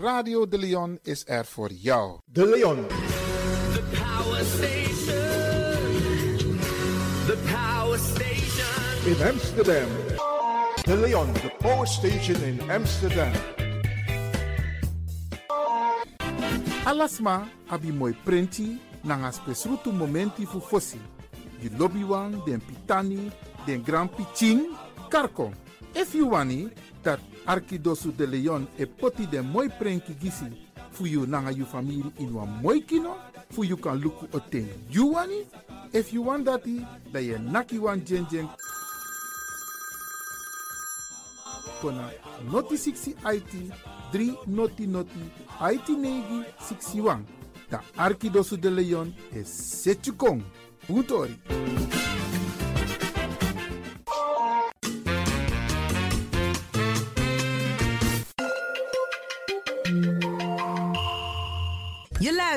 Radio De Leon is er voor jou. De Leon. The power station. The power station. in Amsterdam. De Leon, the power station in Amsterdam. Alasma abi moi prenti nanga spesrutu momenti fu fosi. You lobby wan, den pitani, den grand piching, karko. If you wani, dat Arkidosu de Leon e poti de moi prenki gisi fu yu nanga yu famiri in wa moi kino fu yu kan luku o ten yu wani. If yu wan dati dan yu naki wan gen gen kona noti 60 IT 3 noti noti IT negi 61 da Arkidosu de Leon e setu kong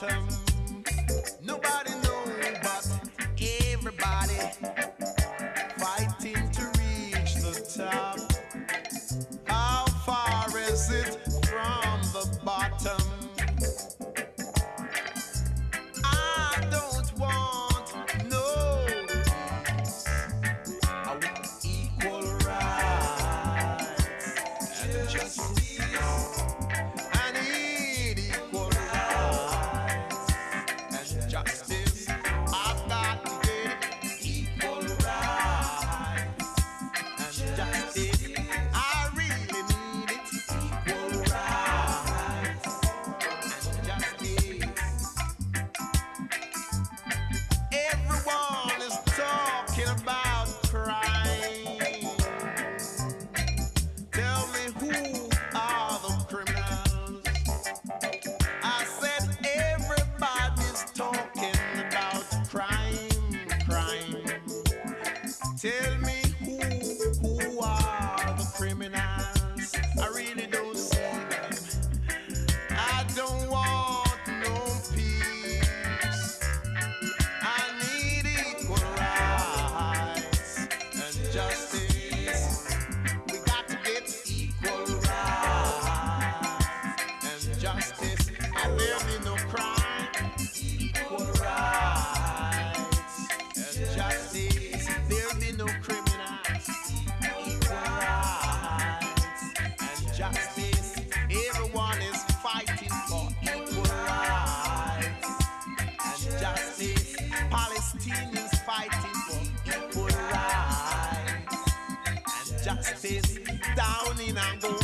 time. Justice down in Angola.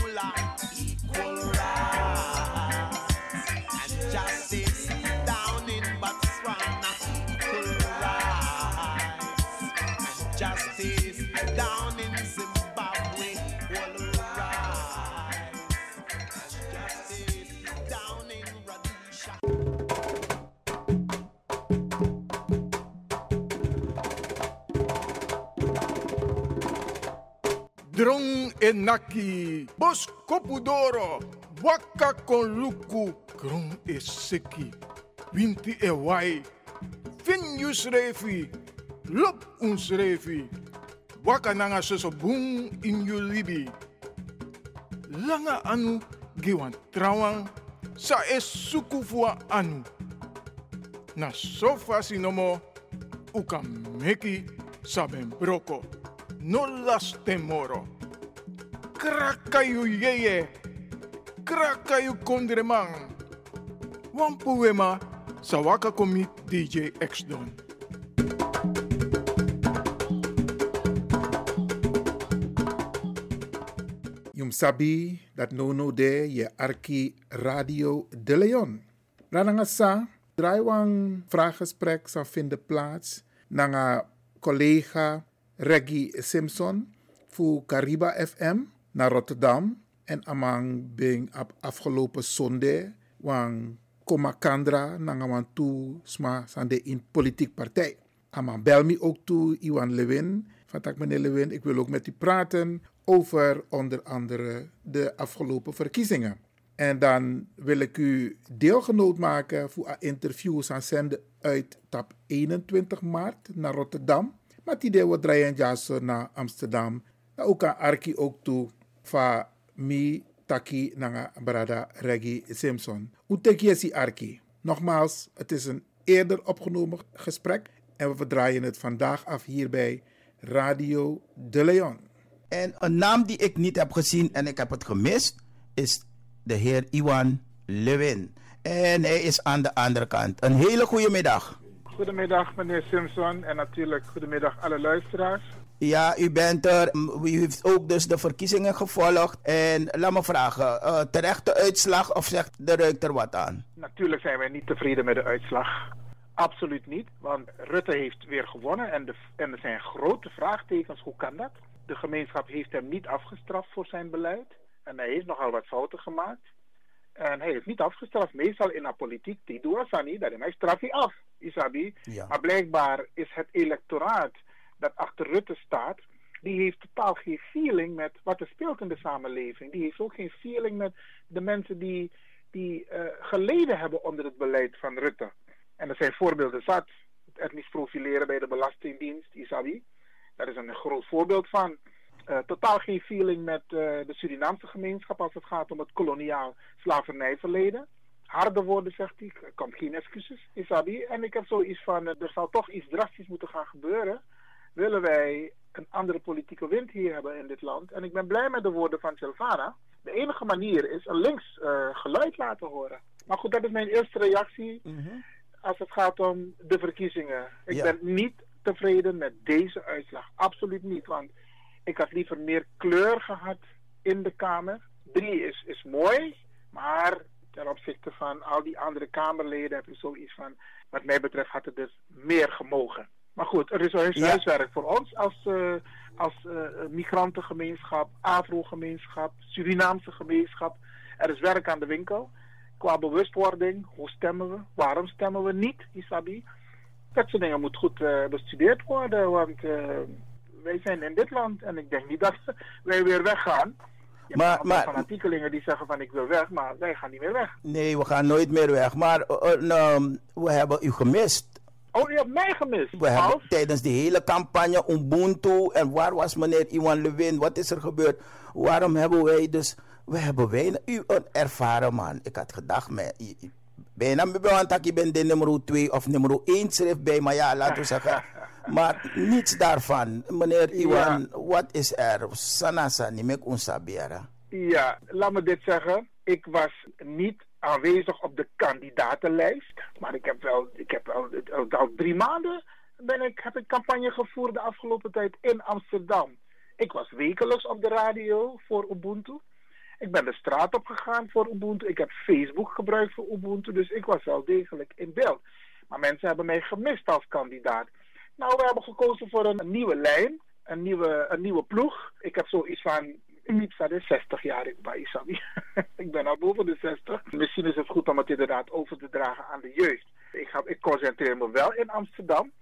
Enaki, bos kopudoro, waka kon luku, kron eseki, winti e wai, fin yus refi, lop uns refi, waka nanga soso boom in yu libi. Langa anu giwan trawang, sa es suku fua anu. Na sofa sinomo, uka meki saben broko. No las temoro. Krakayu yeye. Krakayu kondreman. Wan poema sawaka komi DJ X Don. Jum sabi dat no no de je arki Radio de Leon. Rananga sa, draaiwang vraaggesprek zal vinden plaats nanga collega Reggie Simpson voor Cariba FM naar Rotterdam en amang bing op afgelopen zondag wang komakandra nanga wan tu sma sande in politiek partij. Amang bel me ook toe Iwan Lewin. Van tak meneer Lewin, ik wil ook met u praten over onder andere de afgelopen verkiezingen. En dan wil ik u deelgenoot maken voor een interview aan zenden uit tap 21 maart naar Rotterdam. Maar die deel wat draaien naar Amsterdam. Nou, ook aan Arki ook toe van mi taki nanga brada Reggie Simpson. Hoe tek je si Arki? Nogmaals, het is een eerder opgenomen gesprek en we verdraaien het vandaag af hier bij Radio De Leon. En een naam die ik niet heb gezien en ik heb het gemist, is de heer Iwan Lewin. En hij is aan de andere kant. Een hele goede middag. Goedemiddag meneer Simpson en natuurlijk goedemiddag alle luisteraars. Ja, u bent er. U heeft ook dus de verkiezingen gevolgd. En laat me vragen, eh, terechte uitslag of zegt de ruikt er wat aan? Natuurlijk zijn wij niet tevreden met de uitslag. Absoluut niet, want Rutte heeft weer gewonnen en, de, en er zijn grote vraagtekens. Hoe kan dat? De gemeenschap heeft hem niet afgestraft voor zijn beleid. En hij heeft nogal wat fouten gemaakt. En hij heeft niet afgestraft. Meestal in de politiek, die doen dat niet. Dat hij straf je af, Isabi. Ja. Maar blijkbaar is het electoraat dat achter Rutte staat, die heeft totaal geen feeling met wat er speelt in de samenleving. Die heeft ook geen feeling met de mensen die, die eh, geleden hebben onder het beleid van Rutte. En er zijn voorbeelden zat. Het etnisch profileren bij de Belastingdienst, Isabi. Daar is een groot voorbeeld van. Eh, totaal geen feeling met eh, de Surinaamse gemeenschap als het gaat om het koloniaal slavernijverleden. Harde woorden, zegt hij. Er komt geen excuses, Isabi. En ik heb zoiets van, er zal toch iets drastisch moeten gaan gebeuren. Willen wij een andere politieke wind hier hebben in dit land. En ik ben blij met de woorden van Silvana. De enige manier is een links eh, geluid laten horen. Maar goed, dat is mijn eerste reactie als het gaat om de verkiezingen. Ik Ja. ben niet tevreden met deze uitslag. Absoluut niet. Want ik had liever meer kleur gehad in de Kamer. Drie is, is mooi, maar ten opzichte van al die andere Kamerleden heb ik zoiets van, wat mij betreft had het dus meer gemogen. Maar goed, er is huis- Ja. huiswerk voor ons als, eh, als eh, migrantengemeenschap, Afro-gemeenschap, Surinaamse gemeenschap. Er is werk aan de winkel. Qua bewustwording, hoe stemmen we, waarom stemmen we niet, Isabi? Dat soort dingen moet goed eh, bestudeerd worden, want eh, wij zijn in dit land en ik denk niet dat wij weer weggaan. Je Maar- maar- fanatiekelingen die zeggen van ik wil weg, maar wij gaan niet meer weg. Nee, we gaan nooit meer weg. Maar eh, eh, nou, we hebben u gemist. Oh, je hebt mij gemist. We hebben tijdens de hele campagne Ubuntu en waar was meneer Iwan Lewin? Wat is er gebeurd? Waarom hebben wij dus... We hebben weinig... U een ervaren man. Ik had gedacht, i- bijna want ik ben de nummer 2 of nummer 1 schrift bij, maar ja, laten we zeggen. Maar niets daarvan. Meneer Iwan, wat is er? Sanasa, niet meer unsabera. Ja, laat me dit zeggen. Ik was niet aanwezig op de kandidatenlijst. Maar ik heb wel, ik heb al- al drie maanden ben ik, heb ik campagne gevoerd de afgelopen tijd in Amsterdam. Ik was wekelijks op de radio voor Ubuntu. Ik ben de straat op gegaan voor Ubuntu. Ik heb Facebook gebruikt voor Ubuntu. Dus ik was wel degelijk in beeld. Maar mensen hebben mij gemist als kandidaat. Nou, we hebben gekozen voor een nieuwe lijn. Een nieuwe, een nieuwe ploeg. Ik heb zoiets van niet verder 60 jaar bij Isabi. al boven de 60. Misschien is het goed om het inderdaad over te dragen aan de jeugd. Ik, ga, ik concentreer me wel in Amsterdam.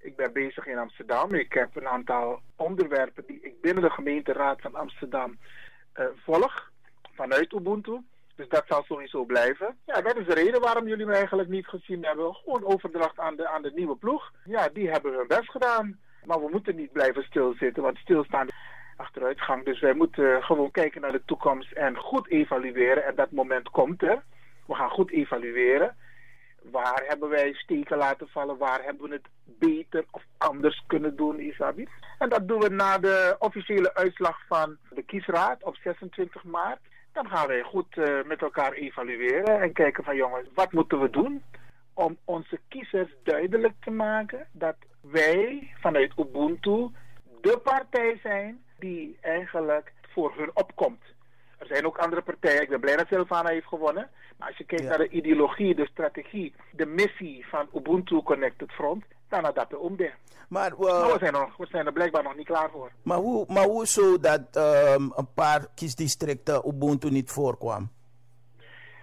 Ik ben bezig in Amsterdam. Ik heb een aantal onderwerpen die ik binnen de gemeenteraad van Amsterdam eh, volg. Vanuit Ubuntu. Dus dat zal sowieso blijven. Ja, dat is de reden waarom jullie me eigenlijk niet gezien hebben. Gewoon overdracht aan de, aan de nieuwe ploeg. Ja, die hebben hun best gedaan. Maar we moeten niet blijven stilzitten, want stilstaan achteruitgang. Dus wij moeten gewoon kijken naar de toekomst en goed evalueren. En dat moment komt er. We gaan goed evalueren. Waar hebben wij steken laten vallen? Waar hebben we het beter of anders kunnen doen, Isabi? En dat doen we na de officiële uitslag van de kiesraad op 26 maart. Dan gaan wij goed eh, met elkaar evalueren en kijken van jongens, wat moeten we doen om onze kiezers duidelijk te maken dat wij vanuit Ubuntu de partij zijn die eigenlijk voor hun opkomt. Er zijn ook andere partijen. Ik ben blij dat Silvana heeft gewonnen. Maar als je kijkt Ja. naar de ideologie, de strategie, de missie van Ubuntu Connected Front, dan had dat de omde. Maar, eh, Maar we, zijn nog, we zijn er blijkbaar nog niet klaar voor. maar, hoe, maar hoe zo dat ehm, een paar kiesdistricten Ubuntu niet voorkwam?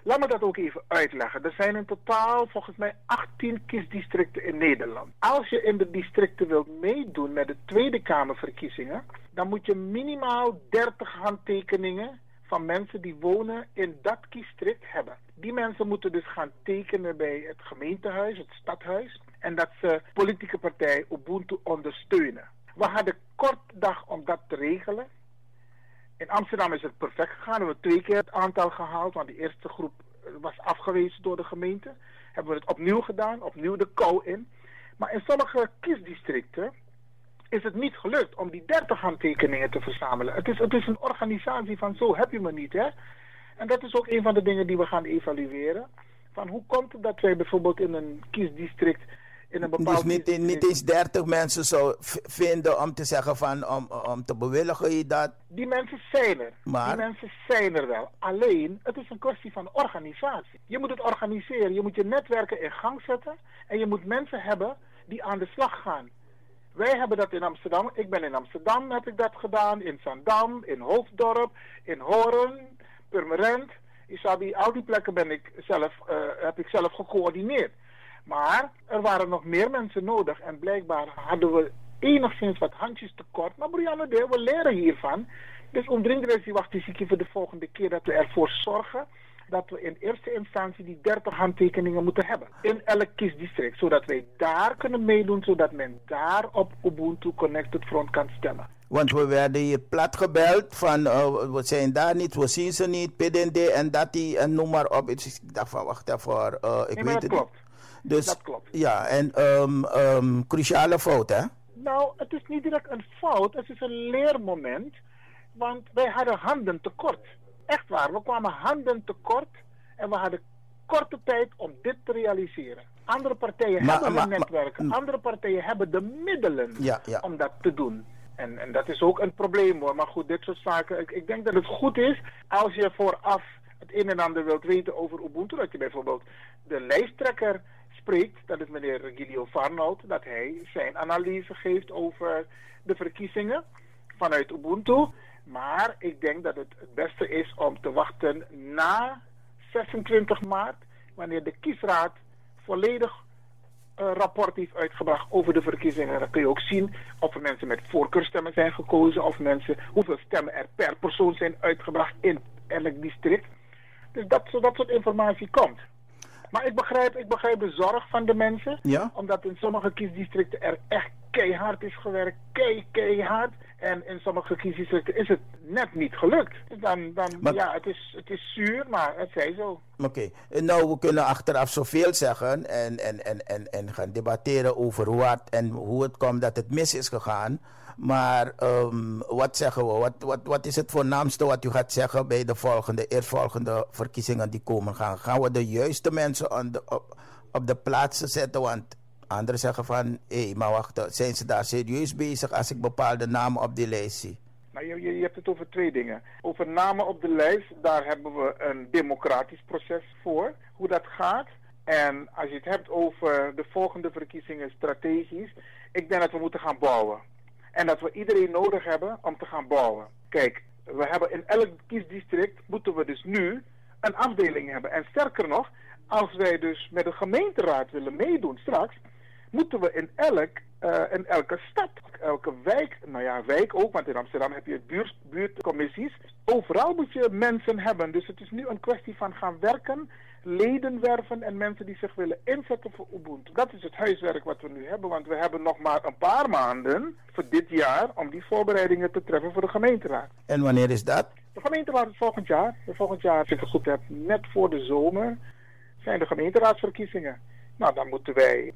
Laat me dat ook even uitleggen. Er zijn in totaal volgens mij 18 kiesdistricten in Nederland. Als je in de districten wilt meedoen met de Tweede Kamerverkiezingen, dan moet je minimaal 30 handtekeningen van mensen die wonen in dat kiesdistrict hebben. Die mensen moeten dus gaan tekenen bij het gemeentehuis, het stadhuis, en dat ze politieke partij Ubuntu ondersteunen. We hadden kort dag om dat te regelen. In Amsterdam is het perfect gegaan. We hebben twee keer het aantal gehaald, want die eerste groep eh, was afgewezen door de gemeente. Hebben we het opnieuw gedaan, opnieuw de kou in. Maar in sommige kiesdistricten is het niet gelukt om die 30 handtekeningen te verzamelen. Het is, het is een organisatie van zo heb je me niet, hè. En dat is ook een van de dingen die we gaan evalueren. Van hoe komt het dat wij bijvoorbeeld in een kiesdistrict in een bepaald Dus niet, niet eens 30 mensen zou vinden om te zeggen van om, om te bewilligen je dat. Die mensen zijn er. Maar- Die mensen zijn er wel. Alleen, het is een kwestie van organisatie. Je moet het organiseren. Je moet je netwerken in gang zetten. En je moet mensen hebben die aan de slag gaan. Wij hebben dat in Amsterdam. Ik ben in Amsterdam, heb ik dat gedaan. In Zandam, in Hoofddorp, in Hoorn, Purmerend. Isabi, al die plekken ben ik zelf, eh, heb ik zelf gecoördineerd. Maar er waren nog meer mensen nodig. En blijkbaar hadden we enigszins wat handjes tekort. Maar Brianne, de, we leren hiervan. Dus omdringend die wacht ik voor de volgende keer dat we ervoor zorgen dat we in eerste instantie die 30 handtekeningen moeten hebben. In elk kiesdistrict. Zodat wij daar kunnen meedoen. Zodat men daar op Ubuntu Connected Front kan stemmen. Want we werden hier plat gebeld van eh, we zijn daar niet, we zien ze niet, PDD en dat die en noem maar op. Ik dacht van wacht even, eh, ik Nee, weet het klopt. niet. Dus, Dat klopt. Ja, en ehm, cruciale fout hè? Nou, het is niet direct een fout, het is een leermoment. Want wij hadden handen tekort. Echt waar, we kwamen handen tekort en we hadden korte tijd om dit te realiseren. Andere partijen Maar- hebben maar- een netwerk, andere partijen hebben de middelen Ja, ja. om dat te doen. En, en dat is ook een probleem hoor. Maar goed, dit soort zaken. Ik, ik denk dat het goed is als je vooraf het een en ander wilt weten over Ubuntu. Dat je bijvoorbeeld de lijsttrekker spreekt, dat is meneer Gilio Farnout, dat hij zijn analyse geeft over de verkiezingen vanuit Ubuntu. Maar ik denk dat het het beste is om te wachten na 26 maart, wanneer de kiesraad volledig een rapport heeft uitgebracht over de verkiezingen. Dan kun je ook zien of er mensen met voorkeurstemmen zijn gekozen, of mensen, hoeveel stemmen er per persoon zijn uitgebracht in elk district. Dus dat, dat soort informatie komt. Maar ik begrijp, ik begrijp de zorg van de mensen. Ja. Omdat in sommige kiesdistricten er echt keihard is gewerkt. Kei, keihard. En in sommige kiesdistricten is het net niet gelukt. Dus dan, dan Maar- ja, het is, het is zuur, maar het zij zo. Oké, nou we kunnen achteraf zoveel zeggen en, en, en, en, en gaan debatteren over wat en hoe het komt dat het mis is gegaan. Maar ehm, wat zeggen we? Wat, wat, wat is het voornaamste wat u gaat zeggen bij de volgende, eerstvolgende verkiezingen die komen gaan? Gaan we de juiste mensen de, op, de plaatsen zetten? Want anderen zeggen van, hé, maar wacht, zijn ze daar serieus bezig als ik bepaalde namen op die lijst zie? Nou, je, je hebt het over twee dingen. Over namen op de lijst, daar hebben we een democratisch proces voor, hoe dat gaat. En als je het hebt over de volgende verkiezingen strategisch, ik denk dat we moeten gaan bouwen. En dat we iedereen nodig hebben om te gaan bouwen. Kijk, we hebben in elk kiesdistrict moeten we dus nu een afdeling hebben. En sterker nog, als wij dus met de gemeenteraad willen meedoen straks, moeten we in, elk, eh, in elke stad, elke wijk, nou ja, wijk ook, want in Amsterdam heb je buurt, buurtcommissies. Overal moet je mensen hebben. Dus het is nu een kwestie van gaan werken, leden werven en mensen die zich willen inzetten voor Ubuntu. Dat is het huiswerk wat we nu hebben, want we hebben nog maar een paar maanden voor dit jaar om die voorbereidingen te treffen voor de gemeenteraad. En wanneer is dat? De gemeenteraad is volgend jaar. Volgend jaar, als ik het goed heb, net voor de zomer zijn de gemeenteraadsverkiezingen. Nou, dan moeten wij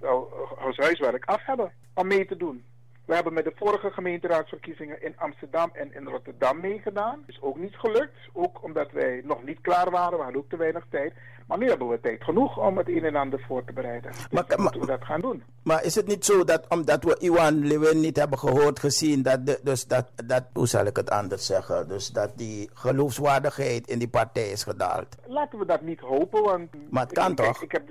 ons huiswerk af hebben om mee te doen. We hebben met de vorige gemeenteraadsverkiezingen in Amsterdam en in Rotterdam meegedaan. Is ook niet gelukt. Ook omdat wij nog niet klaar waren. We hadden ook te weinig tijd. Maar nu hebben we tijd genoeg om het een en ander voor te bereiden. Dus Maar- dan moeten we dat gaan doen. Maar is het niet zo dat omdat we Iwan Lewin niet hebben gehoord, gezien, dat, de, dus dat, dat, hoe zal ik het anders zeggen, dus dat die geloofswaardigheid in die partij is gedaald? Laten we dat niet hopen, want... Maar het kan Kijk, toch? Ik heb,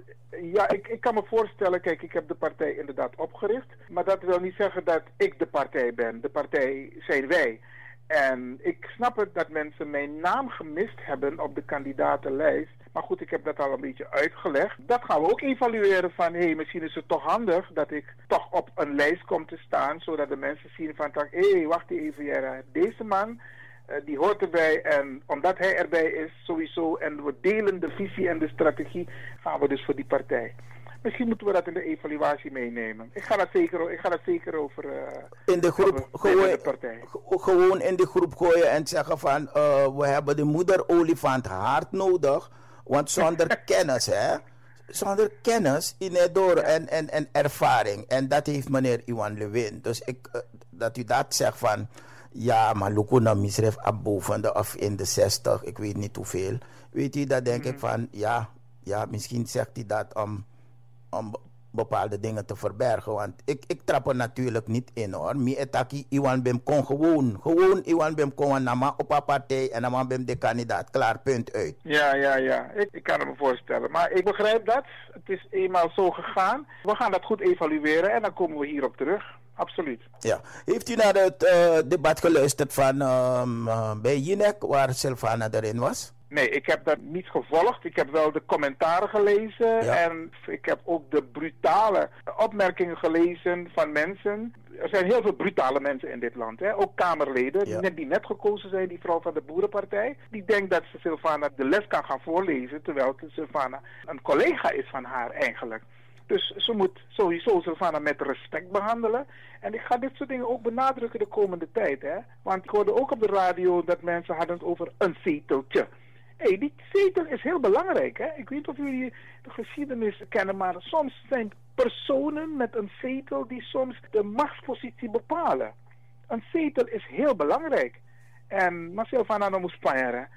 ja, ik, ik kan me voorstellen, kijk, ik heb de partij inderdaad opgericht. Maar dat wil niet zeggen dat ik de partij ben. De partij zijn wij. En ik snap het dat mensen mijn naam gemist hebben op de kandidatenlijst. Maar goed, ik heb dat al een beetje uitgelegd. Dat gaan we ook evalueren van, hé, hey, misschien is het toch handig dat ik toch op een lijst kom te staan. Zodat de mensen zien van, hé, hey, wacht even, Jera, deze man... Eh, die hoort erbij en omdat hij erbij is, sowieso, en we delen de visie en de strategie, gaan we dus voor die partij. Misschien moeten we dat in de evaluatie meenemen. Ik ga dat zeker, ik ga dat zeker over. eh, In de groep hebben gewoon, de partij. gewoon in de groep gooien en zeggen van eh, we hebben de moeder olifant hard nodig, want zonder kennis hè, zonder kennis in het door en, en, en ervaring en dat heeft meneer Iwan Lewin. Dus ik, eh, dat u dat zegt van ja, maar Lukuna misref boven de of in de 60, ik weet niet hoeveel. Weet u, dat denk ik van ja, ja, misschien zegt hij dat om om be- bepaalde dingen te verbergen. Want ik, ik trap er natuurlijk niet in hoor. Mi etaki Iwan Bem kon gewoon. Gewoon Iwan Bem kon nama op een partij en dan Bem de kandidaat. Klaar, punt uit. Ja, ja, ja. Ik, ik kan het me voorstellen. Maar ik begrijp dat. Het is eenmaal zo gegaan. We gaan dat goed evalueren en dan komen we hierop terug. Absoluut. Ja. Heeft u naar het eh, debat geluisterd van ehm, eh, bij Jinek, waar Sylvana erin was? Nee, ik heb dat niet gevolgd. Ik heb wel de commentaren gelezen. En ik heb ook de brutale opmerkingen gelezen van mensen. Er zijn heel veel brutale mensen in dit land. Hè? Ook Kamerleden die, net, die net gekozen zijn, die vrouw van de Boerenpartij. Die denkt dat ze Sylvana de les kan gaan voorlezen. Terwijl Sylvana een collega is van haar eigenlijk. Dus ze moet sowieso Sylvana met respect behandelen. En ik ga dit soort dingen ook benadrukken de komende tijd. Hè? Want ik hoorde ook op de radio dat mensen hadden het over een zeteltje. Hey, die zetel is heel belangrijk. Hè? Ik weet niet of jullie de geschiedenis kennen, maar soms zijn personen met een zetel die soms de machtspositie bepalen. Een zetel is heel belangrijk. En Marcel van Anno moest sparen.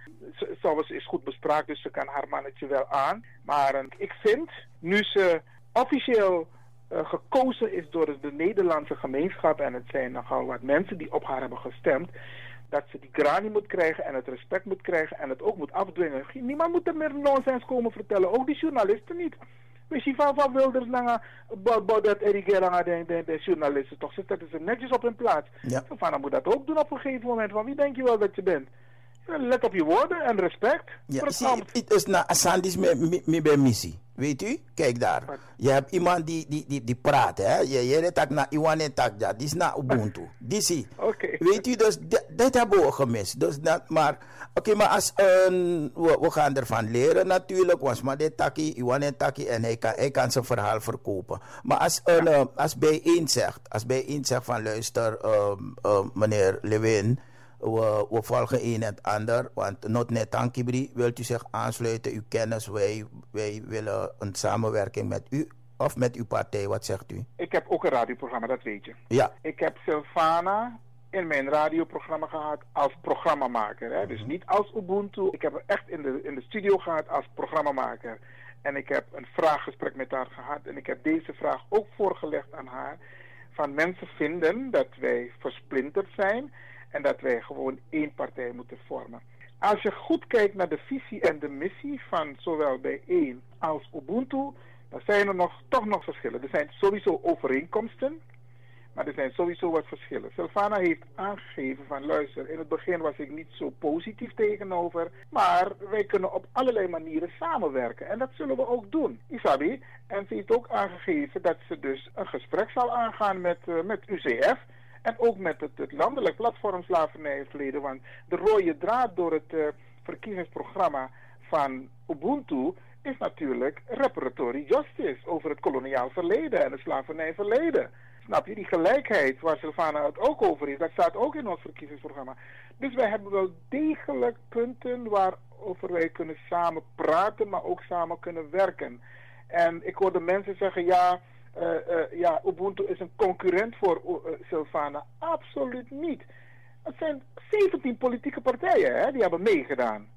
Zoals is goed bespraakt, dus ze kan haar mannetje wel aan. Maar uh, ik vind, nu ze officieel uh, gekozen is door de Nederlandse gemeenschap, en het zijn nogal wat mensen die op haar hebben gestemd, dat ze die grani moet krijgen en het respect moet krijgen en het ook moet afdwingen. Niemand moet er meer nonsens komen vertellen, ook die journalisten niet. Weet je, van wat Wilders Baudet Erigera de, de, de journalisten toch zetten ze netjes op hun plaats. Ja. Van dan moet dat ook doen op een gegeven moment. Van wie denk je wel dat je bent? Let op je woorden en respect. Ja, het zie, het is na Asandis me bij missie. Weet u? Kijk daar. Je hebt iemand die, die, die, die praat, hè? Je, je tak na Iwan en tak ja. Die is na Ubuntu. Die zie. Oké. Weet u, dus d- dat hebben we gemist. Dus dat, maar, oké, maar als een, we, we gaan ervan leren natuurlijk. Want maar dit taki, Iwan en taki en hij kan, hij kan zijn verhaal verkopen. Maar als, een, eh, als bijeen zegt, als bijeen zegt van luister, eh, meneer Lewin, we, we volgen een en het ander. Want not net Tankibri, wilt u zich aansluiten, uw kennis, wij, wij willen een samenwerking met u of met uw partij, wat zegt u? Ik heb ook een radioprogramma, dat weet je. Ja, Ik heb Silvana in mijn radioprogramma gehad als programmamaker. Hè? Dus niet als Ubuntu. Ik heb haar echt in de, in de studio gehad als programmamaker. En ik heb een vraaggesprek met haar gehad. En ik heb deze vraag ook voorgelegd aan haar. Van mensen vinden dat wij versplinterd zijn. En dat wij gewoon één partij moeten vormen. Als je goed kijkt naar de visie en de missie van zowel bijeen als Ubuntu, dan zijn er nog, toch nog verschillen. Er zijn sowieso overeenkomsten, maar er zijn sowieso wat verschillen. Silvana heeft aangegeven van luister, in het begin was ik niet zo positief tegenover, maar wij kunnen op allerlei manieren samenwerken. En dat zullen we ook doen, Isabi. En ze heeft ook aangegeven dat ze dus een gesprek zal aangaan met, eh, met UCF. En ook met het, landelijk platform slavernijverleden. Want de rode draad door het eh, verkiezingsprogramma van Ubuntu is natuurlijk reparatory justice over het koloniaal verleden en het slavernijverleden. Snap je, die gelijkheid waar Silvana het ook over is, dat staat ook in ons verkiezingsprogramma. Dus wij hebben wel degelijk punten waarover wij kunnen samen praten, maar ook samen kunnen werken. En ik hoorde mensen zeggen, ja, ja Ubuntu is een concurrent voor eh, Silvana. Absoluut niet. Het zijn 17 politieke partijen hè, die hebben meegedaan.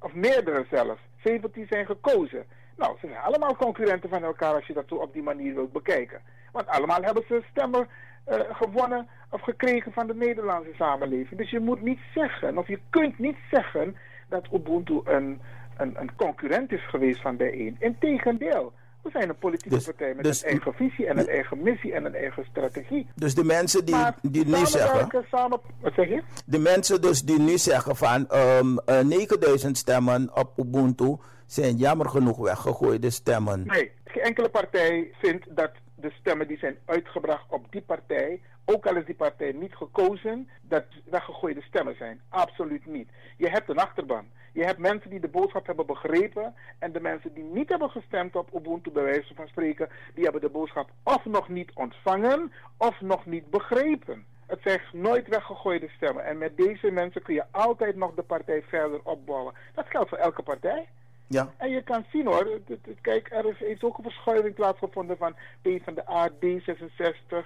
Of meerdere zelfs. 17 zijn gekozen. Nou, ze zijn allemaal concurrenten van elkaar als je dat zo op die manier wilt bekijken. Want allemaal hebben ze stemmen eh, gewonnen of gekregen van de Nederlandse samenleving. Dus je moet niet zeggen, of je kunt niet zeggen dat Ubuntu een, een, een concurrent is geweest van bijeen. Integendeel. We zijn een politieke Dus- partij met dus- een eigen visie en een eigen missie en een eigen strategie. dus de mensen die, Maar die nu zeggen... samen... Wat zeg je? De mensen dus die nu zeggen van ehm, eh, 9000 stemmen op Ubuntu zijn jammer genoeg weggegooide stemmen. Nee, geen enkele partij vindt dat de stemmen die zijn uitgebracht op die partij, ook al is die partij niet gekozen, dat weggegooide stemmen zijn. Absoluut niet. Je hebt een achterban. Je hebt mensen die de boodschap hebben begrepen en de mensen die niet hebben gestemd op Ubuntu, bij wijze van spreken, die hebben de boodschap of nog niet ontvangen of nog niet begrepen. Het zijn nooit weggegooide stemmen. En met deze mensen kun je altijd nog de partij verder opbouwen. Dat geldt voor elke partij. Ja. En je kan zien hoor, kijk, er is, heeft ook een verschuiving plaatsgevonden van PvdA, D66,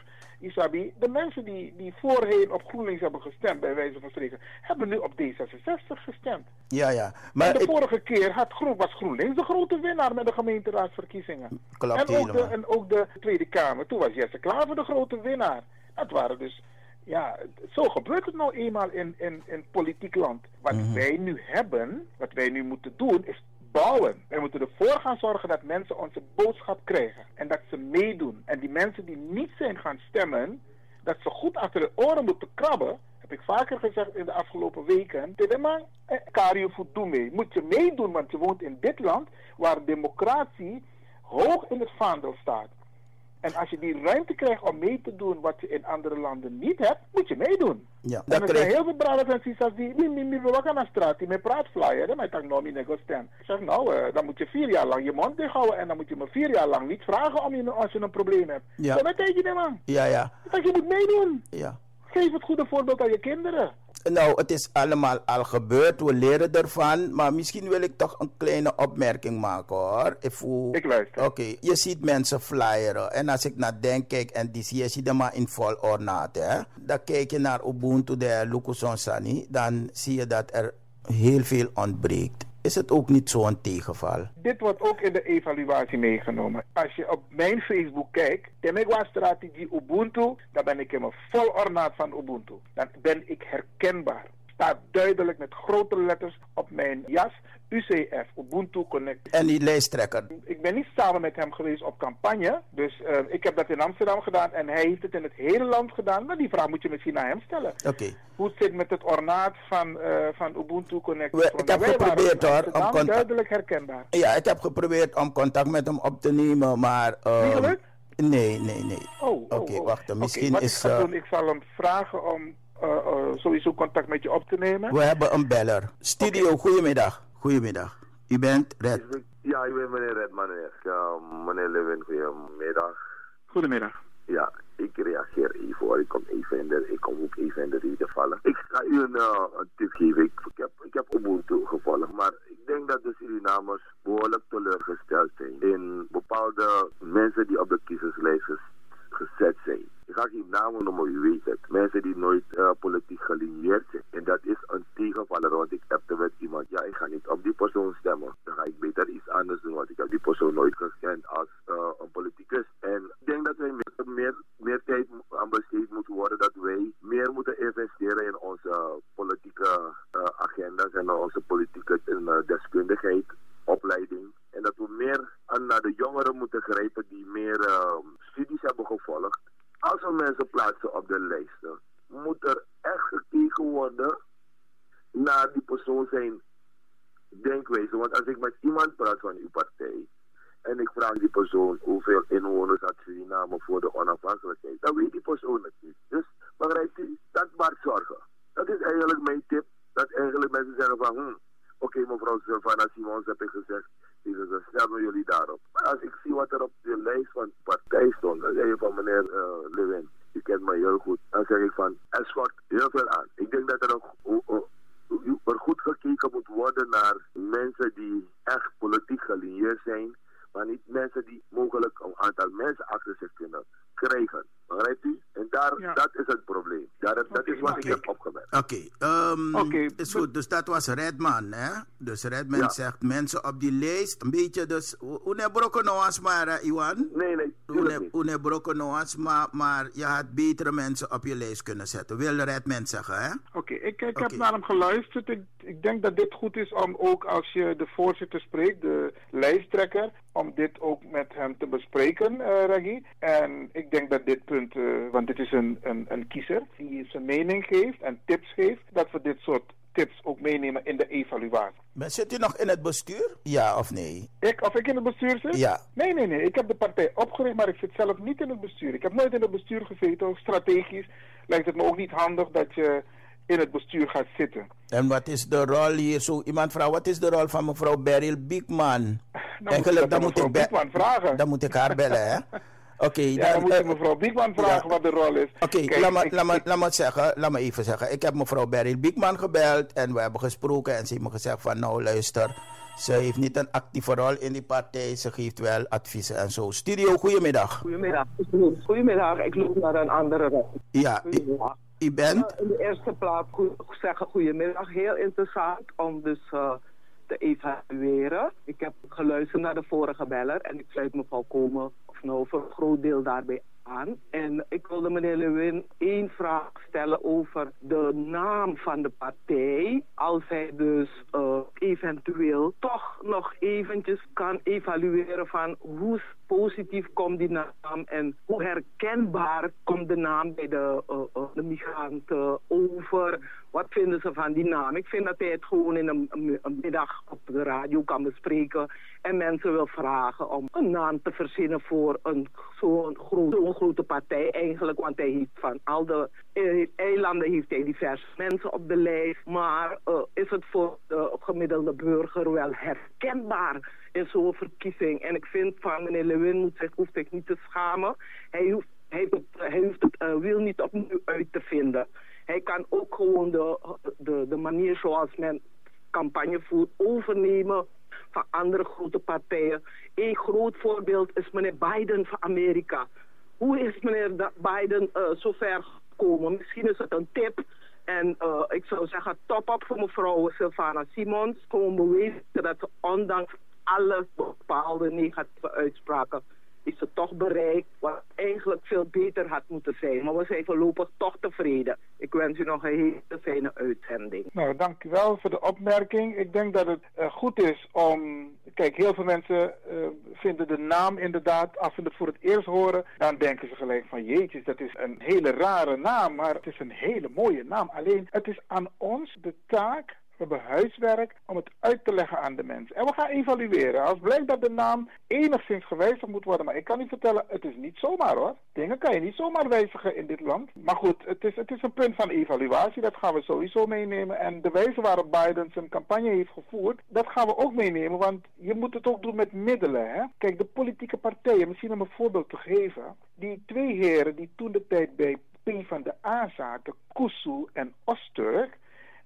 Isabi. De mensen die, die voorheen op GroenLinks hebben gestemd, bij wijze van spreken, hebben nu op D66 gestemd. Ja, ja. en Maar de ik, vorige keer had Groen, was GroenLinks de grote winnaar met de gemeenteraadsverkiezingen. Klopt en, ook de, en ook de Tweede Kamer, toen was Jesse Klaver de grote winnaar. Dat waren dus, ja, zo gebeurt het nou eenmaal in, in, in politiek land. Wat Mhm. wij nu hebben, wat wij nu moeten doen, is bouwen. Wij moeten ervoor gaan zorgen dat mensen onze boodschap krijgen. En dat ze meedoen. En die mensen die niet zijn gaan stemmen, dat ze goed achter de oren moeten krabben. Heb ik vaker gezegd in de afgelopen weken. Tidema, eh, Kario doe mee. Moet je meedoen, want je woont in dit land waar democratie hoog in het vaandel staat. En als je die ruimte krijgt om mee te doen wat je in andere landen niet hebt, moet je meedoen. ja, dat er zijn heel veel brothers en sisters die, mi, mi, mi, we gaan naar straat, die met praat flyer, maar ik kan nog niet nego stem. Ik zeg, nou, eh, dan moet je vier jaar lang je mond dicht houden en dan moet je me vier jaar lang niet vragen om je, als je een probleem hebt. Ja. Zo, dat denk je niet, man. ja, ja, Dat je moet meedoen. ja. Geef het goede voorbeeld aan je kinderen. Nou, het is allemaal al gebeurd, we leren ervan, maar misschien wil ik toch een kleine opmerking maken hoor. Ik, luister. Oké, je ziet mensen flyeren en als ik naar denk kijk en die zie je ziet hem maar in vol ornaat hè. Dan kijk je naar Ubuntu de Lukuson Sani, dan zie je dat er heel veel ontbreekt. Is het ook niet zo'n tegenval? Dit wordt ook in de evaluatie meegenomen. Als je op mijn Facebook kijkt, Temegwa strategie Ubuntu, dan ben ik helemaal vol ornaat van Ubuntu. Dan ben ik herkenbaar. Staat duidelijk met grote letters op mijn jas. UCF, Ubuntu Connect. En die lijsttrekker? Ik ben niet samen met hem geweest op campagne. Dus uh, ik heb dat in Amsterdam gedaan en hij heeft het in het hele land gedaan. Maar die vraag moet je misschien aan hem stellen. Oké. Okay. Hoe het zit met het ornaat van, uh, van Ubuntu Connect. We, ik heb geprobeerd hoor. Om contact... duidelijk herkenbaar. Ja, ik heb geprobeerd om contact met hem op te nemen, maar... Uh? Nee, nee, nee. Oh, oh Oké, okay, oh. wacht. Misschien okay, is... Ik, uh, doen, ik zal hem vragen om uh, sowieso contact met je op te nemen. We hebben een beller. Studio, okay. goedemiddag. Goedemiddag. U bent Red. Ja, ik ben meneer Redman. Ja, meneer Lewin, goedemiddag. Goedemiddag. Ja, ik reageer even hoor. Ik kom even in de, ik kom ook even in de reden vallen. Ik ga u een, uh, een tip geven. Ik, ik, heb, ik heb Ubuntu gevolgd, maar ik denk dat de Surinamers behoorlijk teleurgesteld zijn in bepaalde mensen die op de kiezerslijst gezet zijn. Ik ga geen namen noemen, u weet het. Mensen die nooit uh, politiek gelinieerd zijn. En dat is een tegenvaller, want ik heb met iemand, ja, ik ga niet op die persoon stemmen. Dan ga ik beter iets anders doen, want ik heb die persoon nooit gekend als uh, een politicus. En ik denk dat wij meer, meer, meer tijd aan besteed moeten worden, dat wij meer moeten investeren in onze politieke uh, agenda's en onze politieke deskundigheid, opleiding. En dat we meer aan naar de jongeren moeten grijpen die meer studies hebben gevolgd. Als we mensen plaatsen op de lijsten, moet er echt gekeken worden naar die persoon zijn denkwijze. Want als ik met iemand praat van uw partij en ik vraag die persoon hoeveel inwoners had Suriname voor de onafhankelijkheid, dan weet die persoon het niet. Dus begrijpt u, dat maakt zorgen. Dat is eigenlijk mijn tip. Dat eigenlijk mensen zeggen van, hm, oké okay, mevrouw Sylvana Simons heb ik gezegd, dus stemmen jullie daarop. Maar als ik zie wat er op de lijst van de partij stond, dan zeg je van meneer uh, Lewin, u kent mij heel goed. Dan zeg ik van, er schort heel veel aan. Ik denk dat er een, er goed gekeken moet worden naar mensen die echt politiek gelinieerd zijn, maar niet mensen die mogelijk een aantal mensen achter zich kunnen krijgen. Begrijpt u? En daar, ja. dat is het probleem. Daar, dat okay, is wat okay. ik heb opgemerkt. Oké, okay. um, okay. is goed. Dus dat was Redman, hè? Dus Redman ja. zegt mensen op die lijst, een beetje dus... Une broken noas maar, uh, Iwan? Nee, nee. Une broken noas, maar, maar je had betere mensen op je lijst kunnen zetten. Wil Redman zeggen, hè? Oké, ik, ik heb naar hem geluisterd. Ik, ik denk dat dit goed is om ook als je de voorzitter spreekt, de lijsttrekker, om dit ook met hem te bespreken, uh. En ik denk dat dit punt, uh, want dit is een, een, een kiezer die zijn mening geeft en tips geeft, dat we dit soort meenemen in de evaluatie. Maar zit u nog in het bestuur? Ja of nee? Ik, of ik in het bestuur zit? Ja. Nee, nee, nee. Ik heb de partij opgericht, maar ik zit zelf niet in het bestuur. Ik heb nooit in het bestuur gezeten. Strategisch lijkt het me ook niet handig dat je in het bestuur gaat zitten. En wat is de rol hier? Zo iemand vraagt, wat is de rol van mevrouw Beryl Biekman? Nou, Eigenlijk, dan moet ik Biekman vragen. Dan moet ik haar bellen, hè? Oké, okay, ja, dan, moet je mevrouw Biekman vragen ja. wat de rol is. Oké, okay, laat, me, laat, me, laat, me zeggen, laat me even zeggen. Ik heb mevrouw Beryl Biekman gebeld en we hebben gesproken en ze heeft me gezegd van nou luister, ze heeft niet een actieve rol in die partij, ze geeft wel adviezen en zo. Studio, goedemiddag. Goedemiddag. Goedemiddag, ik loop naar een andere rol. Ja, u bent? In de eerste plaats go zeggen goedemiddag. Heel interessant om dus uh, te evalueren. Ik heb geluisterd naar de vorige beller en ik sluit me volkomen nou voor een groot deel daarbij aan. En ik wilde meneer Lewin één vraag stellen over de naam van de partij. Als hij dus uh, eventueel toch nog eventjes kan evalueren van hoe positief komt die naam en hoe herkenbaar komt de naam bij de, uh, uh, de migranten over. Wat vinden ze van die naam? Ik vind dat hij het gewoon in een, middag op de radio kan bespreken en mensen wil vragen om een naam te verzinnen voor een zo'n grote partij eigenlijk. Want hij heeft van al de eilanden heeft hij diverse mensen op de lijst. Maar is het voor de gemiddelde burger wel herkenbaar in zo'n verkiezing? En ik vind van meneer Lewin moet zich, hoeft zich niet te schamen. Hij hoeft, hij heeft het, uh, wiel niet opnieuw uit te vinden. Hij kan ook gewoon de, de, de manier zoals men campagne voert overnemen van andere grote partijen. Een groot voorbeeld is meneer Biden van Amerika. Hoe is meneer Biden uh, zo ver gekomen? Misschien is het een tip. En uh, ik zou zeggen, top op voor mevrouw Sylvana Simons. Gewoon bewezen dat ze ondanks alle bepaalde negatieve uitspraken is het toch bereikt wat eigenlijk veel beter had moeten zijn. Maar we zijn voorlopig toch tevreden. Ik wens u nog een hele fijne uitzending. Nou, dank u wel voor de opmerking. Ik denk dat het eh, goed is om... Kijk, heel veel mensen eh, vinden de naam inderdaad... als ze het voor het eerst horen, dan denken ze gelijk van... jeetjes, dat is een hele rare naam, maar het is een hele mooie naam. Alleen, het is aan ons de taak we hebben huiswerk om het uit te leggen aan de mensen. En we gaan evalueren. Als blijkt dat de naam enigszins gewijzigd moet worden. Maar ik kan u vertellen, het is niet zomaar hoor. Dingen kan je niet zomaar wijzigen in dit land. Maar goed, het is, het is een punt van evaluatie. Dat gaan we sowieso meenemen. En de wijze waarop Biden zijn campagne heeft gevoerd, dat gaan we ook meenemen. Want je moet het ook doen met middelen. Hè? Kijk, de politieke partijen, misschien om een voorbeeld te geven. Die twee heren die toen de tijd bij P van de A zaten, Kusu en Osterg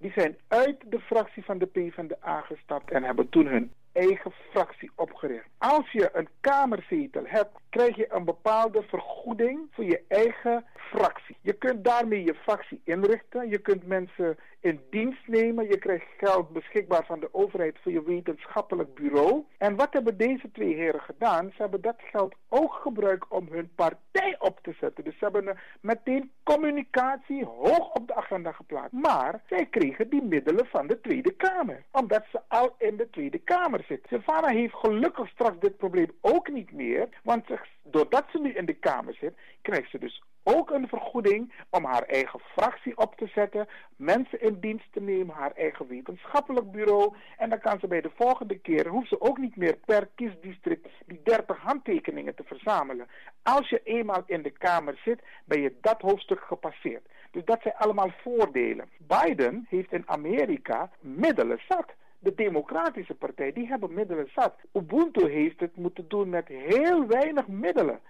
die zijn uit de fractie van de PvdA gestapt en hebben toen hun eigen fractie opgericht. Als je een kamerzetel hebt, krijg je een bepaalde vergoeding voor je eigen fractie. Je kunt daarmee je fractie inrichten. Je kunt mensen in dienst nemen. Je krijgt geld beschikbaar van de overheid voor je wetenschappelijk bureau. En wat hebben deze twee heren gedaan? Ze hebben dat geld ook gebruikt om hun partij op te zetten. Dus ze hebben meteen communicatie hoog op de agenda geplaatst. Maar zij kregen die middelen van de Tweede Kamer. Omdat ze al in de Tweede Kamer zit. Savannah heeft gelukkig straks dit probleem ook niet meer. Want doordat ze nu in de Kamer zit, krijgt ze dus ook een vergoeding om haar eigen fractie op te zetten, mensen in dienst te nemen, haar eigen wetenschappelijk bureau. En dan kan ze bij de volgende keer, hoeft ze ook niet meer per kiesdistrict die 30 handtekeningen te verzamelen. Als je eenmaal in de Kamer zit, ben je dat hoofdstuk gepasseerd. Dus dat zijn allemaal voordelen. Biden heeft in Amerika middelen zat. De Democratische Partij, die hebben middelen zat. Ubuntu heeft het moeten doen met heel weinig middelen.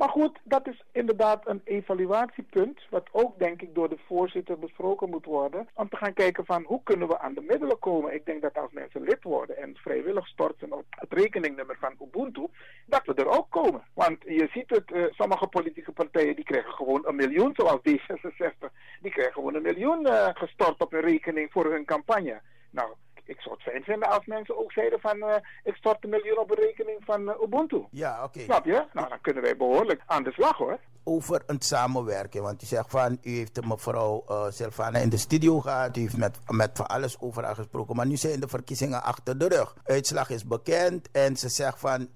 Maar goed, dat is inderdaad een evaluatiepunt, wat ook denk ik door de voorzitter besproken moet worden, om te gaan kijken van hoe kunnen we aan de middelen komen. Ik denk dat als mensen lid worden en vrijwillig storten op het rekeningnummer van Ubuntu, dat we er ook komen. Want je ziet het, uh, sommige politieke partijen die krijgen gewoon een miljoen, zoals D66, die krijgen gewoon een miljoen uh, gestort op hun rekening voor hun campagne. Nou, ik zou het fijn vinden als mensen ook zeiden van uh, ik stort een miljoen op een rekening van uh, Ubuntu. Ja, oké. Snap je? Nou, dan kunnen wij behoorlijk aan de slag hoor. Over een samenwerken, want u zegt van u heeft mevrouw uh, Silvana in de studio gehad, u heeft met, met van alles over haar gesproken, maar nu zijn de verkiezingen achter de rug. Uitslag is bekend en ze zegt van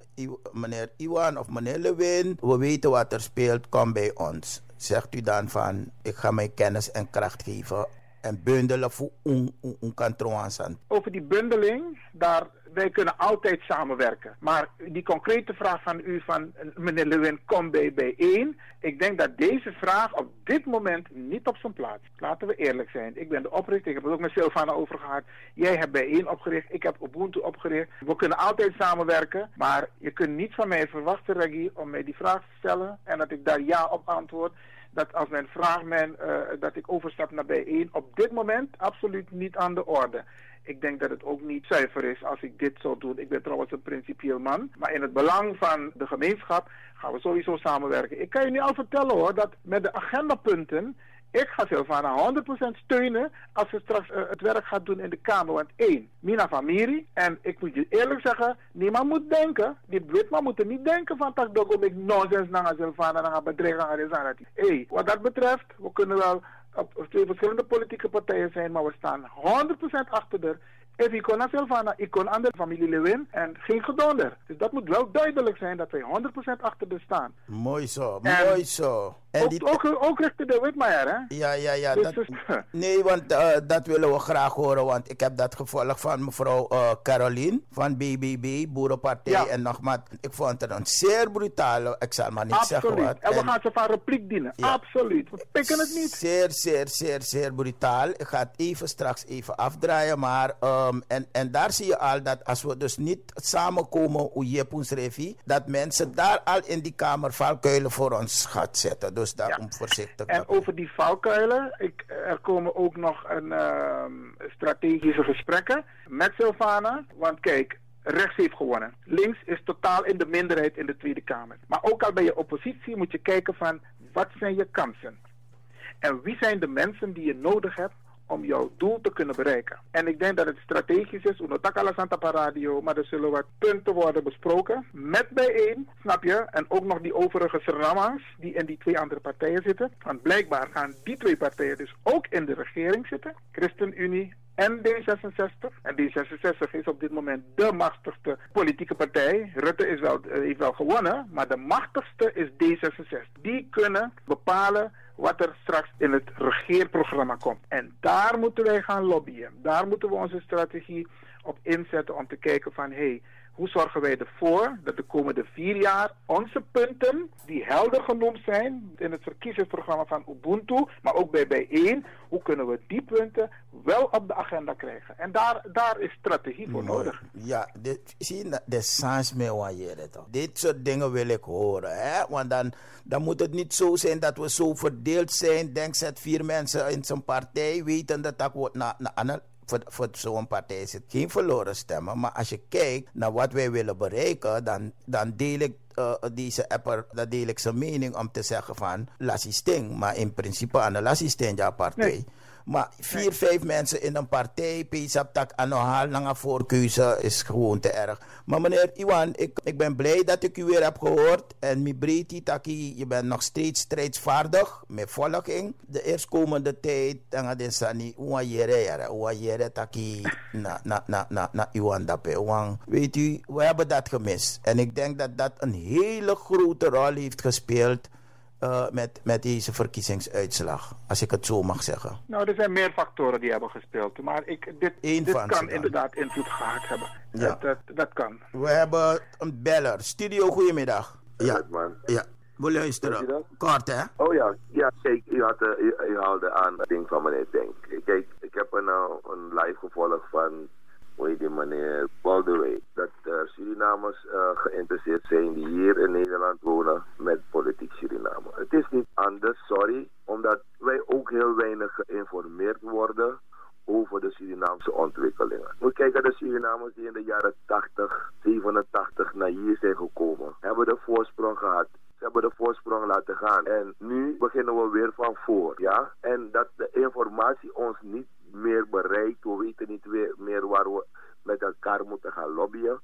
meneer Iwan of meneer Lewin, we weten wat er speelt, kom bij ons. Zegt u dan van ik ga mijn kennis en kracht geven en bundelen voor een, een kantoor Over die bundeling, daar, wij kunnen altijd samenwerken. Maar die concrete vraag van u, van meneer Lewin, kom bij bijeen. Ik denk dat deze vraag op dit moment niet op zijn plaats. Laten we eerlijk zijn. Ik ben de oprichter, ik heb het ook met Silvana over gehad. Jij hebt bijeen opgericht, ik heb Ubuntu opgericht. We kunnen altijd samenwerken, maar je kunt niet van mij verwachten, Reggie, om mij die vraag te stellen en dat ik daar ja op antwoord dat als men vraagt men, uh, dat ik overstap naar bijeen, op dit moment absoluut niet aan de orde. Ik denk dat het ook niet zuiver is als ik dit zou doen. Ik ben trouwens een principieel man. Maar in het belang van de gemeenschap gaan we sowieso samenwerken. Ik kan je nu al vertellen hoor, dat met de agendapunten ik ga Silvana 100% steunen als ze straks uh, het werk gaat doen in de Kamer. Want één, Mina Famiri. En ik moet je eerlijk zeggen, niemand moet denken, die Witman moet er niet denken van dat ik ik nonsens naar Silvana naar bedreigen aan Hé, wat dat betreft, we kunnen wel op twee verschillende politieke partijen zijn, maar we staan 100% achter de If ik kon naar Silvana, ik kon aan de familie Lewin en geen gedonder. Dus dat moet wel duidelijk zijn dat wij 100% achter de staan. Mooi zo, mooi zo. En ook, die... ook, ook richting de Witmaier, hè? Ja, ja, ja. Dus dat, dus- nee, want uh, dat willen we graag horen. Want ik heb dat gevolgd van mevrouw uh, Caroline van BBB, Boerenpartij. Ja. En nogmaals, ik vond het een zeer brutale, ik zal maar niet zeggen wat. En we gaan ze van repliek dienen. Ja. Absoluut. We pikken het niet. Zeer, zeer, zeer, zeer brutaal. Ik ga het even straks even afdraaien. Maar, um, en, en daar zie je al dat als we dus niet samenkomen, hoe je Revi, dat mensen daar al in die kamer valkuilen voor ons gaat zetten. Dus daarom voorzichtig. En over die valkuilen, ik, er komen ook nog een, ehm, strategische gesprekken met Silvana. Want kijk, rechts heeft gewonnen. Links is totaal in de minderheid in de Tweede Kamer. Maar ook al bij je oppositie moet je kijken van wat zijn je kansen. En wie zijn de mensen die je nodig hebt om jouw doel te kunnen bereiken. En ik denk dat het strategisch is, Unotaka Santa Radio, maar er zullen wat punten worden besproken. Met bijeen, snap je? En ook nog die overige Surinamers die in die twee andere partijen zitten. Want blijkbaar gaan die twee partijen dus ook in de regering zitten. ChristenUnie en D66. En D66 is op dit moment de machtigste politieke partij. Rutte is wel, eh, heeft wel gewonnen, maar de machtigste is D66. Die kunnen bepalen wat er straks in het regeerprogramma komt. En daar moeten wij gaan lobbyen. Daar moeten we onze strategie op inzetten om te kijken van... hé, hey, hoe zorgen wij ervoor dat de komende vier jaar onze punten, die helder genoemd zijn in het verkiezingsprogramma van Ubuntu, maar ook bij bijeen, hoe kunnen we die punten wel op de agenda krijgen? En daar, daar is strategie voor nodig. Ja, dit, zie je, de sans me wanneer toch. Dit soort dingen wil ik horen, hè? Want dan, dan moet het niet zo zijn dat we zo verdeeld zijn. Denk zet vier mensen in zijn partij, weten dat dat wordt naar na, voor, voor zo'n partij is het geen verloren stemmen. Maar als je kijkt naar wat wij willen bereiken, dan, dan deel ik uh, deze apper, dat deel ik zijn mening om te zeggen van Lassisting. Maar in principe aan de ja partij. Maar vier, vijf mensen in een partij, tak anohaal naar voorkeuze is gewoon te erg. Maar meneer Iwan, ik, ik ben blij dat ik u weer heb gehoord. En mi breedte taki, je bent nog steeds strijdsvaardig met volking. De eerstkomende tijd, dan de sani, uwa jere uwa jere taki na, na, na, na, na Iwan dape. Weet u, we hebben dat gemist. En ik denk dat dat een hele grote rol heeft gespeeld uh, met, met deze verkiezingsuitslag, als ik het zo mag zeggen? Nou, er zijn meer factoren die hebben gespeeld. Maar ik, dit, dit kan inderdaad invloed gehad hebben. Ja. Dat, dat, dat, kan. We hebben een beller. Studio, goedemiddag. Ja, man. Ja. We luisteren. Kort, hè? Oh ja, ja zeker. U, had, uh, u, u haalde aan het ding van meneer Denk. Kijk, ik heb een, uh, een live gevolg van hoe heet die meneer Baldwin, dat uh, Surinamers uh, geïnteresseerd zijn die hier in Nederland wonen met politiek Suriname. Het is niet anders, sorry, omdat wij ook heel weinig geïnformeerd worden over de Surinaamse ontwikkelingen. Moet kijken, de Surinamers die in de jaren 80, 87 naar hier zijn gekomen, hebben de voorsprong gehad hebben de voorsprong laten gaan. En nu beginnen we weer van voor, ja. En dat de informatie ons niet meer bereikt. We weten niet meer waar we met elkaar moeten gaan lobbyen.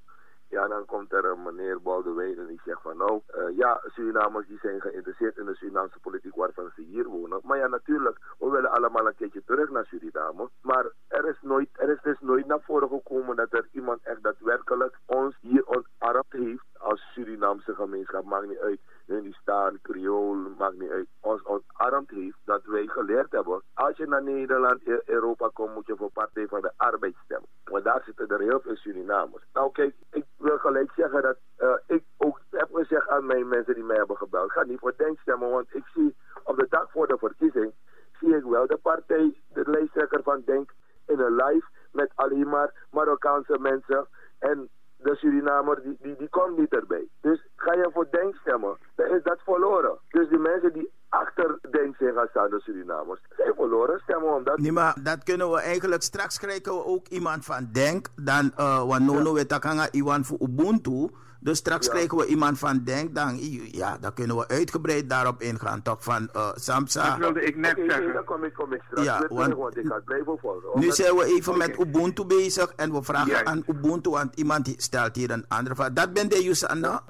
Ja, dan komt er een meneer Baldewijn en die zegt van nou, uh, ja, Surinamers die zijn geïnteresseerd in de Surinaamse politiek waarvan ze hier wonen. Maar ja, natuurlijk, we willen allemaal een keertje terug naar Suriname. Maar er is, nooit, er is dus nooit naar voren gekomen dat er iemand echt daadwerkelijk ons hier ontarmd heeft als Surinaamse gemeenschap. Maakt niet uit Hindustan, Creool, maakt niet uit. Ons ontarmd heeft dat wij geleerd hebben. Als je naar Nederland, e- Europa komt, moet je voor Partij van de Arbeid stemmen. Want daar zitten er heel veel Surinamers. Nou kijk, ik wil gelijk zeggen dat uh, ik ook heb gezegd aan mijn mensen die mij hebben gebeld. Ik ga niet voor Denk stemmen, want ik zie op de dag voor de verkiezing, zie ik wel de partij, de lijsttrekker van Denk, in een live met alleen maar Marokkaanse mensen. En de Surinamer, die, die, die komt niet erbij. Dus ga je voor Denk stemmen, dan is dat verloren. Dus die mensen die achter Denk zijn gaan staan, de Surinamers, zijn verloren stemmen omdat... Nee, maar dat kunnen we eigenlijk... Straks krijgen we ook iemand van Denk, dan uh, Wanono ja. Wetakanga Iwan voor Ubuntu... Dus straks ja. krijgen we iemand van Denk, dan, ja, dan kunnen we uitgebreid daarop ingaan, toch, van uh, Samsa. Dat wilde ik net okay, zeggen. Dan kom ik, kom ik straks ja, want, want ik ga blijven volgen. Nu zijn we even okay. met Ubuntu bezig en we vragen ja. aan Ubuntu, want iemand stelt hier een andere vraag. Dat ben de Yusanna?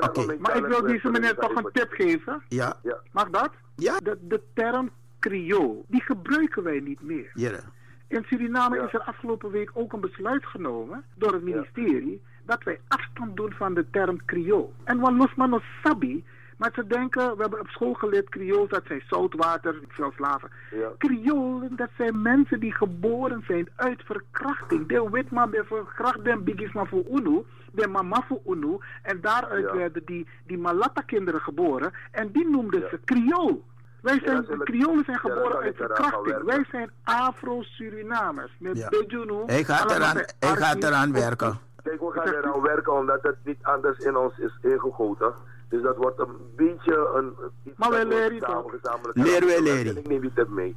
Okay. Maar ik wil deze meneer toch een tip geven. Ja. ja. Mag dat? Ja. De, de term Creool, die gebruiken wij niet meer. Ja. In Suriname is er afgelopen week ook een besluit genomen door het ministerie dat wij afstand doen van de term Creool. En wat los man sabi, maar ze denken, we hebben op school geleerd Creool, dat zijn zoutwater, veel slaven. Ja. Creolen, dat zijn mensen die geboren zijn uit verkrachting. De witman ben verkracht, den bigisma voor Unu, de mama voor Unu. En daaruit ja. werden die, die Malata-kinderen geboren. En die noemden ja. ze Creool. Wij zijn, ja, Creolen zijn geboren uit verkrachting. Wij zijn Afro-Surinamers. Met ja. Bejunu. Hij gaat eraan, hij gaat eraan werken. Kijk, we gaan eraan werken omdat het niet anders in ons is ingegoten. Dus dat wordt een beetje een... Maar wij leren toch? Leren wij leren. Ik neem het mee.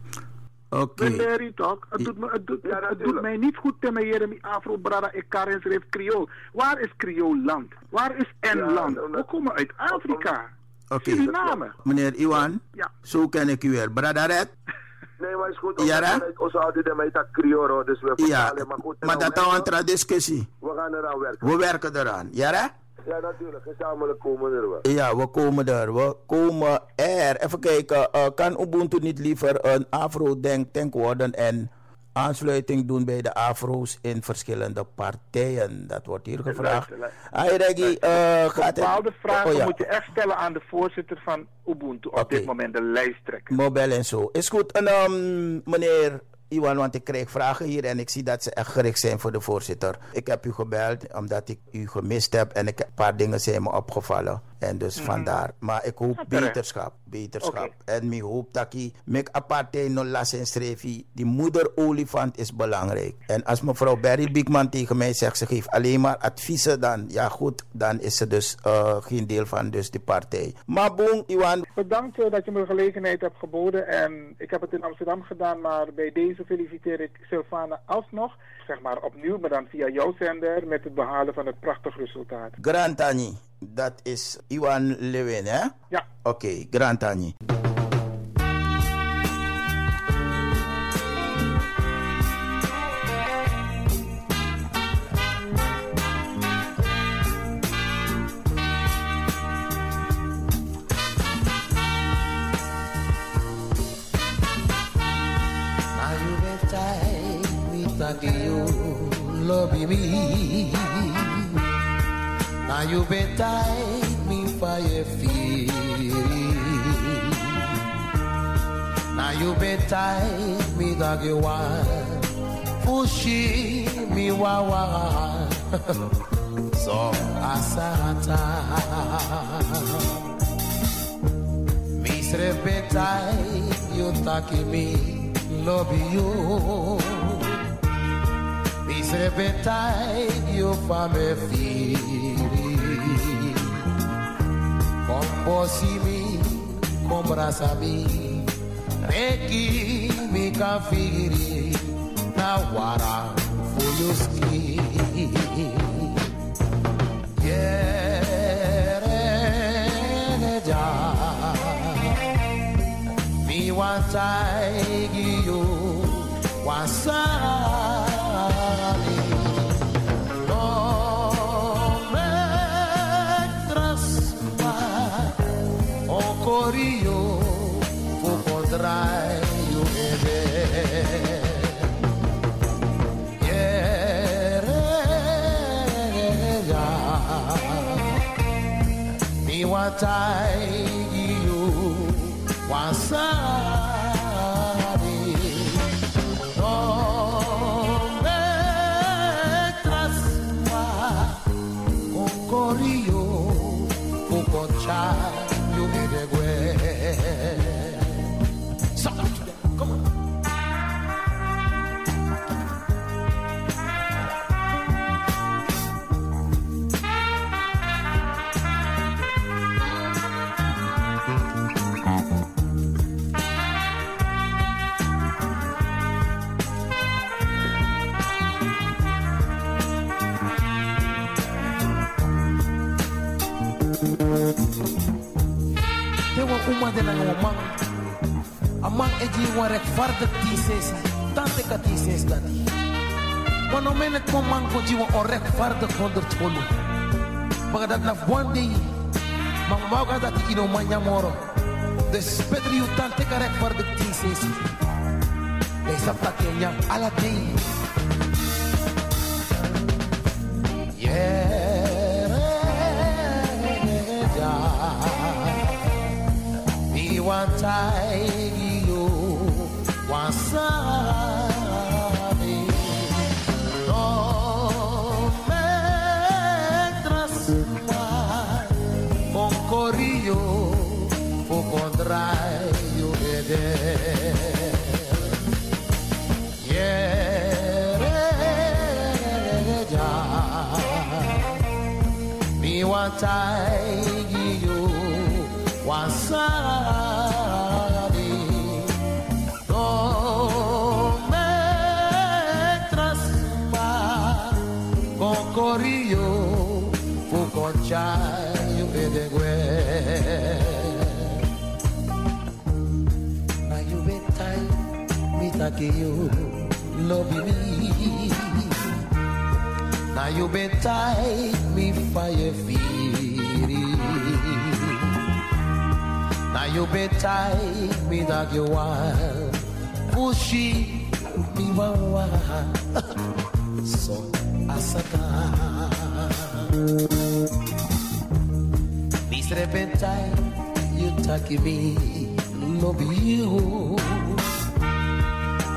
Oké. Okay. We leren toch? Het doet, me, het doet, ja, het doet mij niet goed te Jeremy Afro Brada Ekarin schreef Creool. Waar is Creool land? Waar is N-land? Ja, we komen uit Afrika. Oké. Okay. Suriname. Meneer Iwan, ja. zo ken ik u weer. Brada Red? Nee, maar is goed. Ja? Onze ouderen mij dat crioro, dus we Ja. Maar goed, maar dat is een tra- discussie. We gaan eraan werken. We werken eraan. Ja, hè? Ja, natuurlijk. Gezamenlijk komen we er wel. Ja, we komen er. We komen er. Even kijken. eh, kan Ubuntu niet liever een Afro-denk worden en aansluiting doen bij de Afro's in verschillende partijen? Dat wordt hier gevraagd. Hi Reggie, eh, gaat het? Bepaalde vragen Oh, ja. moet je echt stellen aan de voorzitter van Ubuntu. Op dit moment de lijsttrekker. Mobile en zo. Is goed. En ehm, meneer Iwan, want ik krijg vragen hier en ik zie dat ze echt gericht zijn voor de voorzitter. Ik heb u gebeld omdat ik u gemist heb en ik, een paar dingen zijn me opgevallen. En dus Mhm. vandaar. Maar ik hoop beterschap. Beterschap. En ik hoop dat ik met apartheid no las en schreef. Die moeder olifant is belangrijk. En als mevrouw Barry Biekman tegen mij zegt, ze geeft alleen maar adviezen, dan ja goed, dan is ze dus eh, geen deel van dus die partij. Maar boem, Iwan. Bedankt eh, dat je me de gelegenheid hebt geboden. En ik heb het in Amsterdam gedaan, maar bij deze feliciteer ik Sylvana alsnog. Zeg maar opnieuw, maar dan via jouw zender met het behalen van het prachtig resultaat. Grantani, dat is Iwan Lewin, hè? Ja. Oké, Grantani. Now you been tight, me thanking you, love me. Now you been tight, me fire feeling. Now you been tight, me dog you want, pushy me wawa. so asata. Me srebetai, you taki me, love you. Me srebetai, you fa me firi. Come bossy me, come brasa me, reki me ka firi. Na wara for your skin. Yeah, me want o corio fu contrai you ebe. Yeah, me want I nang umang. Amang eji warek farda tises. Tante ka tises dati. Wano menet mo mang ko jiwa orek farda konder tolu. Mga dat na one day. Mang mauga dati ino manya moro. Des pedri u tante ka rek farda tises. Desa prakenya ala day. tagiyo wasabi. No me traspa kokorio fukochayo edegwe. Na yubetai na yubetai mi. you betide me dog you wild Pushy me wawa So asaka. This repentine you take me no be you.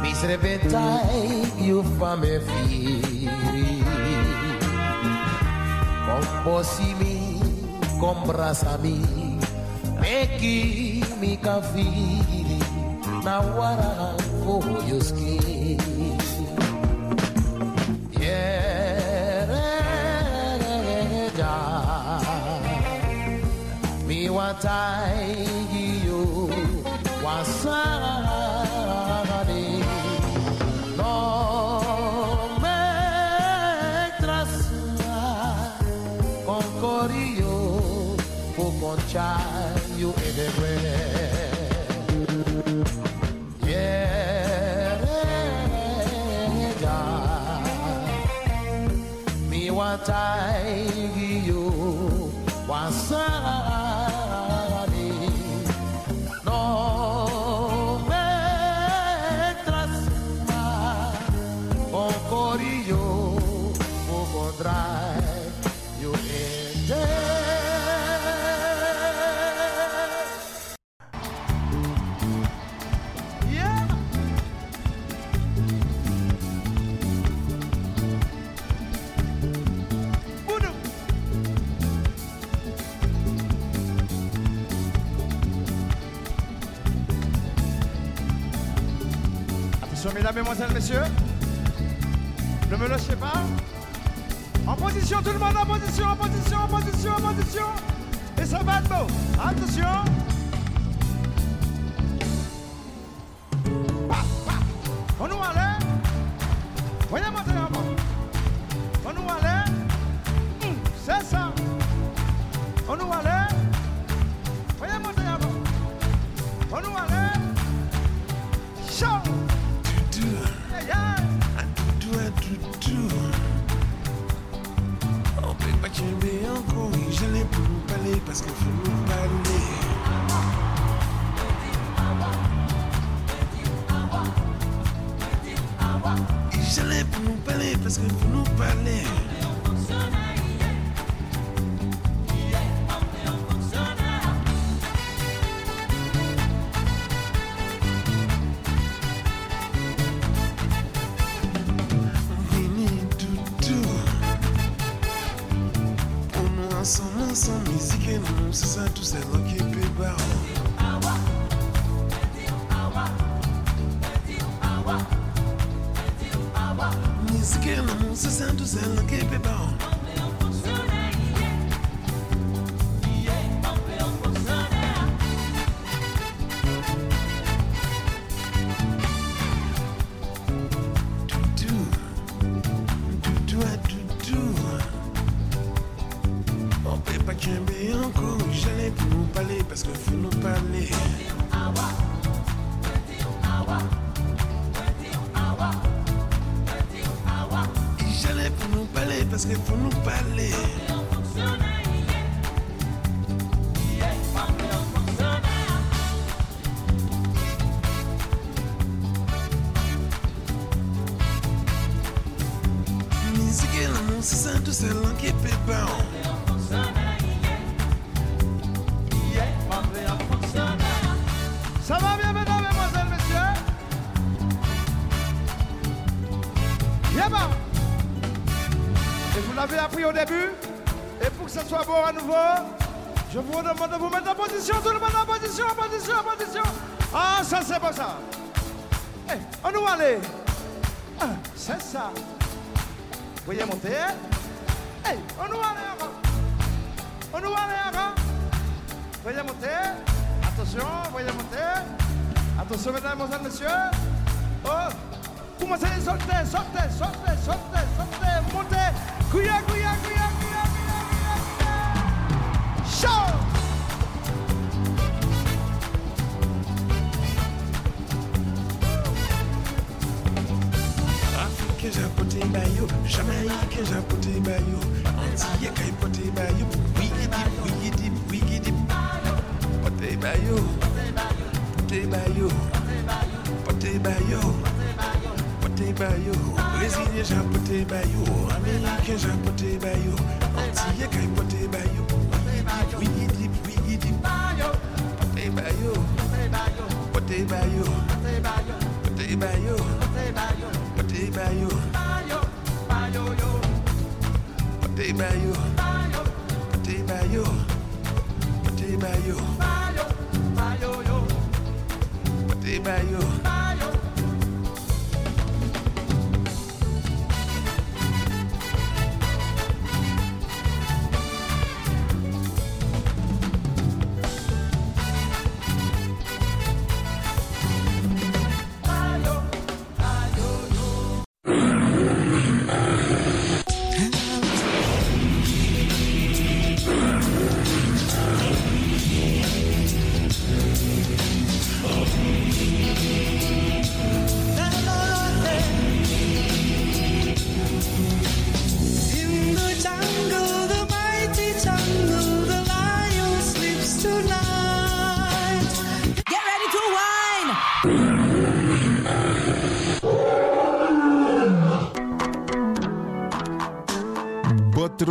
This repentine you for me feel. Come bossy me, come brass me making me can feel it. Now what I for your skin. Me you, wa taigiyo wa saa Mesdemoiselles, Messieurs, ne me lâchez pas. En position, tout le monde en position, en position, en position, en position. Et ça va de Attention. Ransom, ransom, musique et mon, c'est ça, tout c'est rock et pébar. Musique et mon, c'est ça, tout c'est rock et pébar. by you. Jamaicans are putting by you. Antilles are putting by you. Wiggity, wiggity, wiggity. Putting by you. Putting by you. Putting by you. Putting by you. Brazilians are putting by you. Americans are putting by you. Antilles are. Deep at you. Deep at you.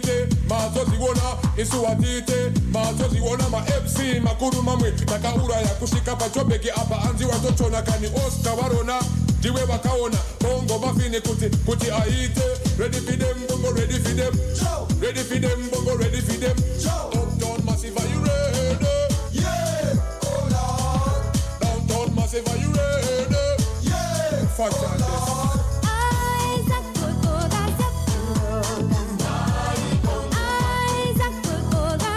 tite mazoziona isuwa tite ma mafc makuru mamwe takauraya kusvika pachobheki apa anzi watochona kani oscar varona ndiwe vakaona bongo mafini kuti kuti aite. Ready for them bongo ready for them. Ready for them bongo ready for them. Uptown massive are you ready? Yeah hold on downtown massive are you ready? Yeah